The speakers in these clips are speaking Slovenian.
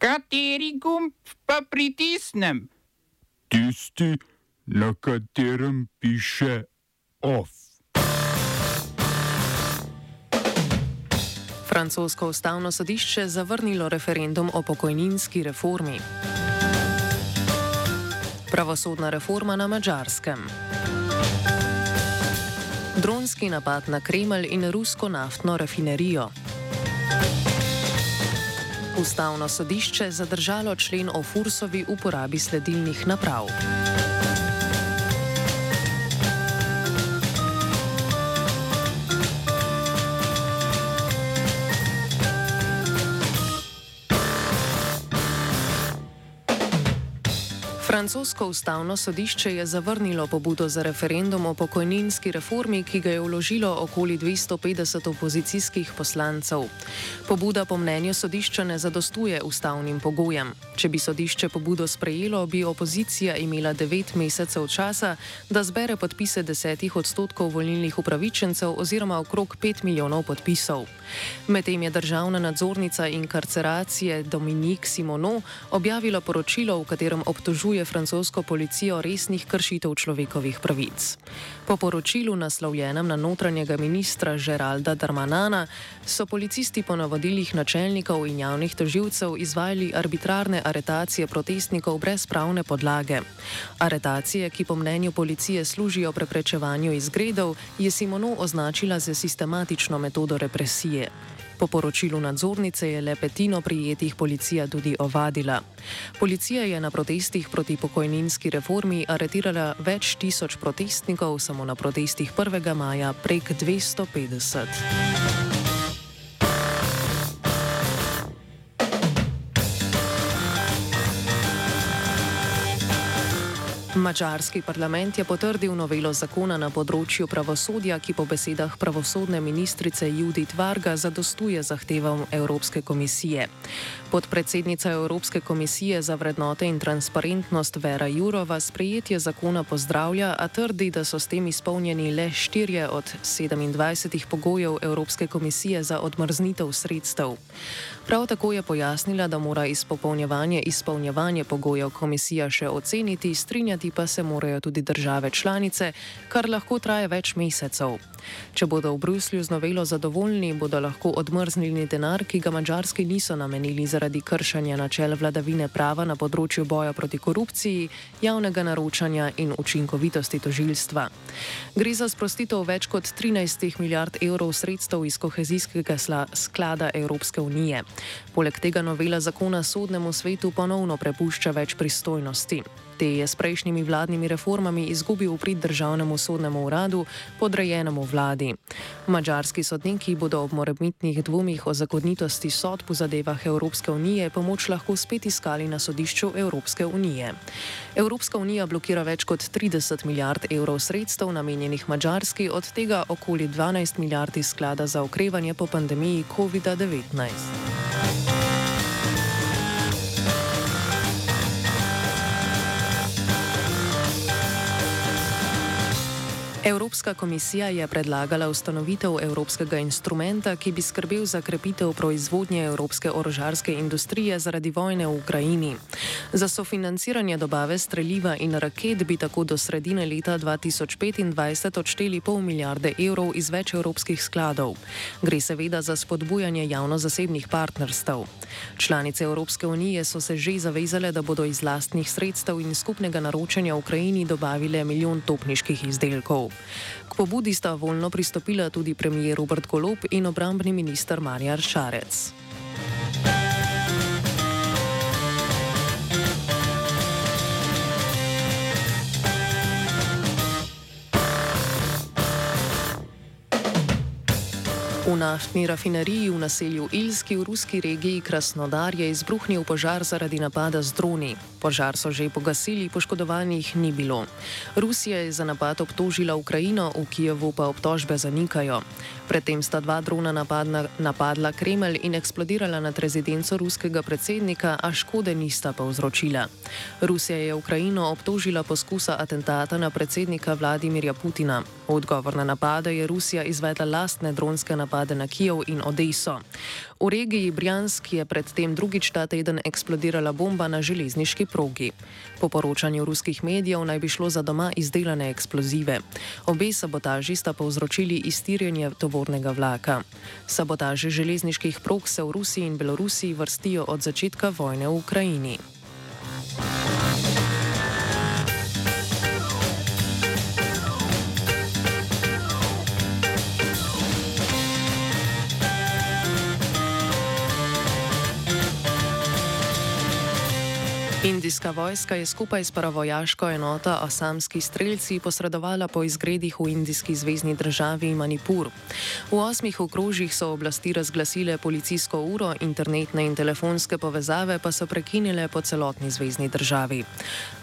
Kateri gumb pa pritisnem? Tisti, na katerem piše OF. Francosko ustavno sodišče zavrnilo referendum o pokojninski reformi. Pravosodna reforma na Mačarskem. Dronski napad na Kremelj in rusko naftno rafinerijo. Ustavno sodišče zadržalo člen o Fursovi uporabi sledilnih naprav. Francosko ustavno sodišče je zavrnilo pobudo za referendum o pokojninski reformi, ki ga je vložilo okoli 250 opozicijskih poslancev. Pobuda po mnenju sodišča ne zadostuje ustavnim pogojem. Če bi sodišče pobudo sprejelo, bi opozicija imela devet mesecev časa, da zbere podpise desetih odstotkov volilnih upravičencev oziroma okrog pet milijonov podpisov. Medtem je državna nadzornica in karceracije Dominik Simono objavila poročilo, v katerem obtožuje francosko policijo resnih kršitev človekovih pravic. Po poročilu naslovljenem na notranjega ministra Žeralda Darmanana so policisti po navodilih načelnikov in javnih toživcev izvajali arbitrarne aretacije protestnikov brez pravne podlage. Aretacije, ki po mnenju policije služijo preprečevanju izgredov, je Simono označila za sistematično metodo represije. Po poročilu nadzornice je le petino prijetih policija tudi ovadila. Policija je na protestih proti pokojninski reformi aretirala več tisoč protestnikov, samo na protestih 1. maja prek 250. Mačarski parlament je potrdil novelo zakona na področju pravosodja, ki po besedah pravosodne ministrice Judith Varga zadostuje zahtevam Evropske komisije. Podpredsednica Evropske komisije za vrednote in transparentnost Vera Jurova sprejetje zakona pozdravlja, a trdi, da so s tem izpolnjeni le štirje od 27 pogojev Evropske komisije za odmrznitev sredstev. Prav tako je pojasnila, da mora izpopolnjevanje izpolnjevanje pogojev komisija še oceniti, strinjati pa se morajo tudi države članice, kar lahko traje več mesecev. Če bodo v Bruslju z novelo zadovoljni, bodo lahko odmrznili denar, ki ga mačarski niso namenili zaradi kršanja načel vladavine prava na področju boja proti korupciji, javnega naročanja in učinkovitosti tožilstva. Gre za sprostitev več kot 13 milijard evrov sredstev iz kohezijskega sklada Evropske unije. Poleg tega novela zakona sodnemu svetu ponovno prepušča več pristojnosti. Te je s prejšnjimi vladnimi reformami izgubil prid državnemu sodnemu uradu, podrejenemu vladi. Mačarski sodniki bodo ob morebitnih dvomih o zakonitosti sodb v zadevah Evropske unije pomoč lahko spet iskali na sodišču Evropske unije. Evropska unija blokira več kot 30 milijard evrov sredstev namenjenih Mačarski, od tega okoli 12 milijard iz sklada za okrevanje po pandemiji COVID-19. Evropska komisija je predlagala ustanovitev Evropskega instrumenta, ki bi skrbel za krepitev proizvodnje evropske orožarske industrije zaradi vojne v Ukrajini. Za sofinanciranje dobave streljiva in raket bi tako do sredine leta 2025 odšteli pol milijarde evrov iz več evropskih skladov. Gre seveda za spodbujanje javno-zasebnih partnerstv. Članice Evropske unije so se že zavezale, da bodo iz lastnih sredstev in skupnega naročanja Ukrajini dobavile milijon topniških izdelkov. K pobudi sta voljno pristopila tudi premijer Robert Golop in obrambni minister Marjar Šarec. V naftni rafineriji v naselju Ilski v ruski regiji Krasnodar je izbruhnil požar zaradi napada z droni. Požar so že pogasili, poškodovanih ni bilo. Rusija je za napad obtožila Ukrajino, v Kijevu pa obtožbe zanikajo. Predtem sta dva drona napadna, napadla Kremelj in eksplodirala nad rezidenco ruskega predsednika, a škode nista povzročila. Rusija je Ukrajino obtožila poskusa atentata na predsednika Vladimirja Putina. V odgovor na napade je Rusija izvedla lastne dronske napade napade na Kijev in Odeso. V regiji Brjansk je predtem drugič ta teden eksplodirala bomba na železniški progi. Po poročanju ruskih medijev naj bi šlo za doma izdelane eksplozive. Obe sabotaži sta povzročili iztirjenje tovornega vlaka. Sabotaže železniških prog se v Rusiji in Belorusiji vrstijo od začetka vojne v Ukrajini. Indijska vojska je skupaj s paravojaško enoto Asamski streljci posredovala po izgredih v indijski zvezdni državi Manipur. V osmih okrožjih so oblasti razglasile policijsko uro, internetne in telefonske povezave pa so prekinile po celotni zvezdni državi.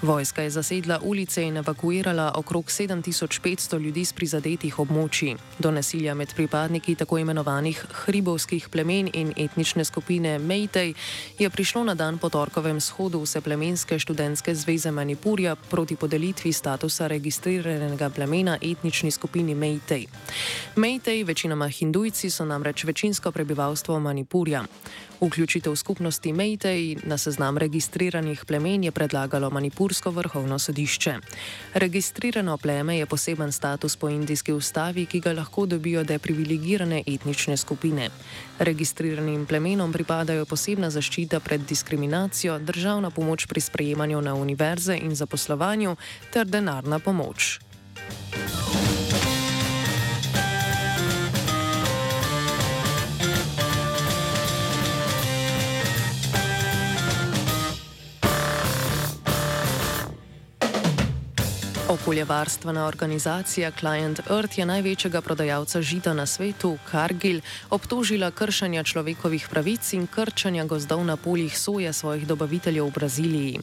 Vojska je zasedla ulice in evakuirala okrog 7500 ljudi z prizadetih območij. Do nasilja med pripadniki tako imenovanih hribovskih plemen in etnične skupine Meitej je prišlo na dan po torkovem shodu vse plemenske študentske zveze Manipurja proti podelitvi statusa registriranega plemena etnični skupini Meitei. Meitei, večinoma hindujci, so namreč večinsko prebivalstvo Manipurja. Vključitev skupnosti Meitei na seznam registriranih plemen je predlagalo Manipursko vrhovno sodišče. Registrirano pleme je poseben status po indijski ustavi, ki ga lahko dobijo deprivilegirane etnične skupine. Registriranim plemenom pripadajo posebna zaščita pred diskriminacijo, državna pomoč pri sprejemanju na univerze in zaposlovanju ter denarna pomoč. Okoljevarstvena organizacija Client Earth je največjega prodajalca žita na svetu, Cargill, obtožila kršenja človekovih pravic in krčanja gozdov na poljih soje svojih dobaviteljev v Braziliji.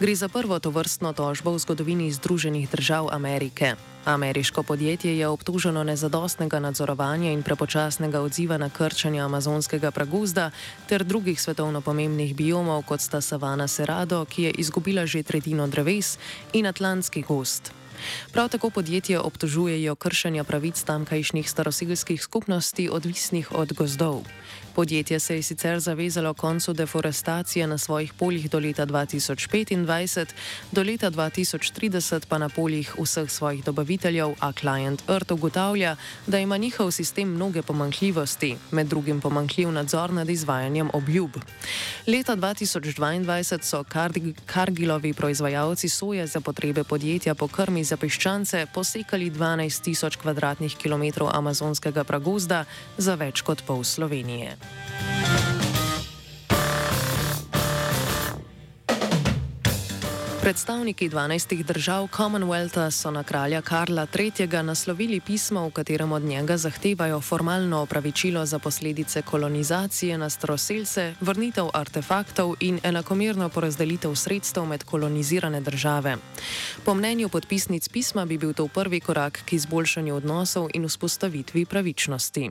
Gre za prvo to vrstno tožbo v zgodovini Združenih držav Amerike. Ameriško podjetje je obtoženo nezadostnega nadzorovanja in prepočasnega odziva na krčanje amazonskega pragozda ter drugih svetovno pomembnih biomov, kot sta savana Serado, ki je izgubila že tretjino dreves, in atlantski gost. Prav tako podjetje obtožujejo kršenja pravic tamkajšnjih staroseljskih skupnosti, odvisnih od gozdov. Podjetje se je sicer zavezalo koncu deforestacije na svojih poljih do leta 2025, do leta 2030 pa na poljih vseh svojih dobaviteljev, a Client Earth ugotavlja, da ima njihov sistem mnoge pomankljivosti, med drugim pomankljiv nadzor nad izvajanjem obljub. Leta 2022 so Kargilovi proizvajalci soje za potrebe podjetja po krmi za piščance posekali 12 tisoč km2 amazonskega pragozda za več kot pol Slovenije. Predstavniki 12 držav Commonwealtha so na kralja Karla III. naslovili pismo, v katerem od njega zahtevajo formalno opravičilo za posledice kolonizacije na staroseljce, vrnitev artefaktov in enakomerno porazdelitev sredstev med kolonizirane države. Po mnenju podpisnic pisma bi bil to prvi korak k izboljšanju odnosov in vzpostavitvi pravičnosti.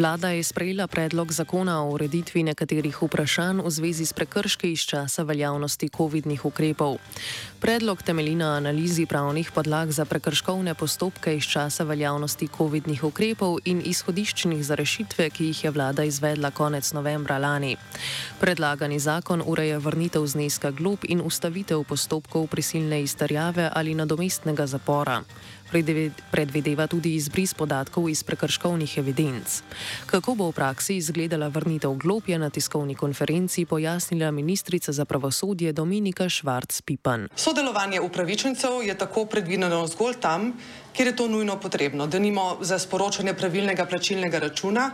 Vlada je sprejela predlog zakona o ureditvi nekaterih vprašanj v zvezi s prekrški iz časa veljavnosti COVID-nih ukrepov. Predlog temelji na analizi pravnih podlag za prekrškovne postopke iz časa veljavnosti COVID-nih ukrepov in izhodiščnih za rešitve, ki jih je vlada izvedla konec novembra lani. Predlagani zakon ureja vrnitev zneska glob in ustavitev postopkov prisilne izterjave ali nadomestnega zapora. predvideva tudi izbris podatkov iz prekrškovnih evidenc. Kako bo v praksi izgledala vrnitev glob, je na tiskovni konferenci pojasnila ministrica za pravosodje Dominika Švarc-Pipan. Sodelovanje upravičencev je tako predvideno zgolj tam, kjer je to nujno potrebno, da nimo za sporočanje pravilnega plačilnega računa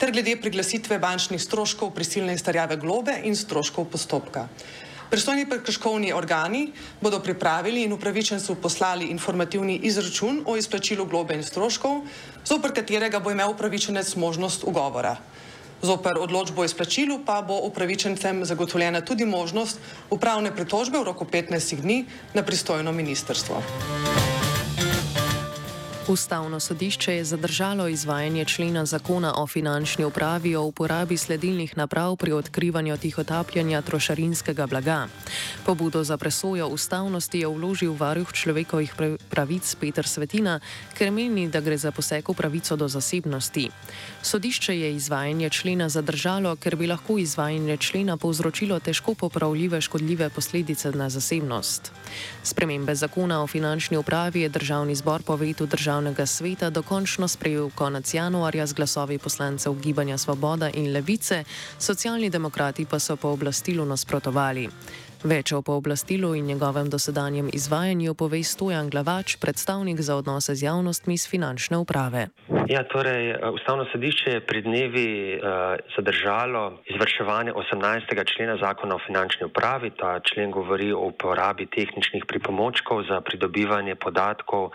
ter glede priglasitve bančnih stroškov prisilne izterjave globe in stroškov postopka. Pristojni prekrškovni organi bodo pripravili in upravičencu poslali informativni izračun o izplačilu globe in stroškov, zoper katerega bo imel upravičenec možnost ugovora. Zoper odločbo o izplačilu pa bo upravičencem zagotovljena tudi možnost upravne pritožbe v roku 15 dni na pristojno ministrstvo. Ustavno sodišče je zadržalo izvajanje člena zakona o finančni upravi o uporabi sledilnih naprav pri odkrivanju tihotapljanja trošarinskega blaga. Pobudo za presojo ustavnosti je vložil varuh človekovih pravic Petr Svetina, ker meni, da gre za poseg v pravico do zasebnosti. Sodišče je izvajanje člena zadržalo, ker bi lahko izvajanje člena povzročilo težko popravljive škodljive posledice na zasebnost. Spremembe zakona o finančni upravi je državni zbor povedal državnemu državnega sveta dokončno sprejel konec januarja z glasovi poslancev Gibanja Svoboda in Levice, socialni demokrati pa so po oblastilu nasprotovali. Več o pooblastilu in njegovem dosedanjem izvajanju pove Stojan Glavač, predstavnik za odnose z javnostmi iz finančne uprave. Ja, torej, Ustavno sodišče je pred dnevi uh, zadržalo izvrševanje 18. člena zakona o finančni upravi. Ta člen govori o uporabi tehničnih pripomočkov za pridobivanje podatkov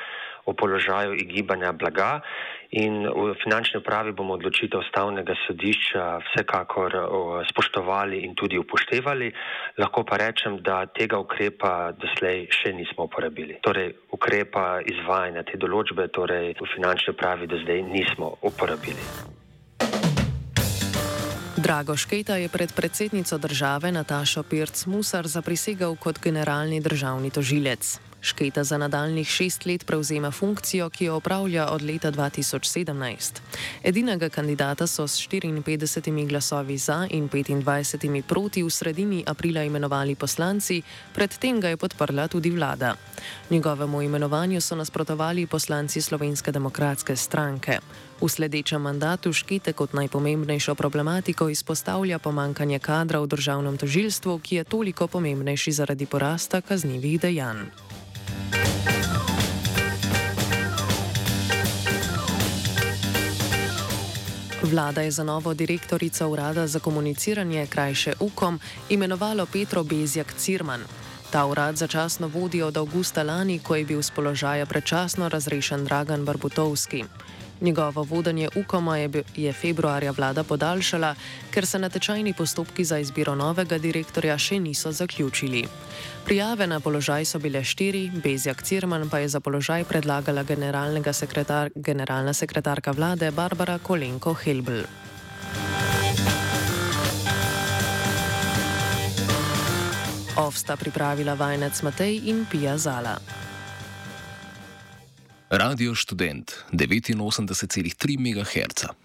o položaju in gibanja blaga. In v finančni upravi bomo odločitev ustavnega sodišča vsekakor spoštovali in tudi upoštevali. Lahko pa rečem, da tega ukrepa doslej še nismo uporabili. Torej, ukrepa izvajanja te določbe torej v finančni upravi do zdaj nismo uporabili. Drago Šketa je pred predsednico države Natašo Pirc Musar zaprisegal kot generalni državni tožilec. Šketa za nadaljnih šest let prevzema funkcijo, ki jo opravlja od leta 2017. Edinega kandidata so s 54 glasovi za in 25 proti v sredini aprila imenovali poslanci, predtem ga je podprla tudi vlada. Njegovemu imenovanju so nasprotovali poslanci Slovenske demokratske stranke. V sledečem mandatu Škete kot najpomembnejšo problematiko izpostavlja pomankanje kadra v državnem tožilstvu, ki je toliko pomembnejši zaradi porasta kaznjivih dejanj. Vlada je za novo direktorico urada za komuniciranje, krajše UKOM, imenovalo Petro Bezjak Cirman. Ta urad začasno vodi od avgusta lani, ko je bil z položaja predčasno razrešen Dragan Barbutovski. Njegovo vodenje UKOM-a je, je februarja vlada podaljšala, ker se natečajni postopki za izbiro novega direktorja še niso zaključili. Prijave na položaj so bile štiri, Bezjak Cirman pa je za položaj predlagala sekretar, generalna sekretarka vlade Barbara Kolenko-Helbl. Ovsta pripravila vajenec Matej in Pija Zala. Radio študent 89,3 MHz.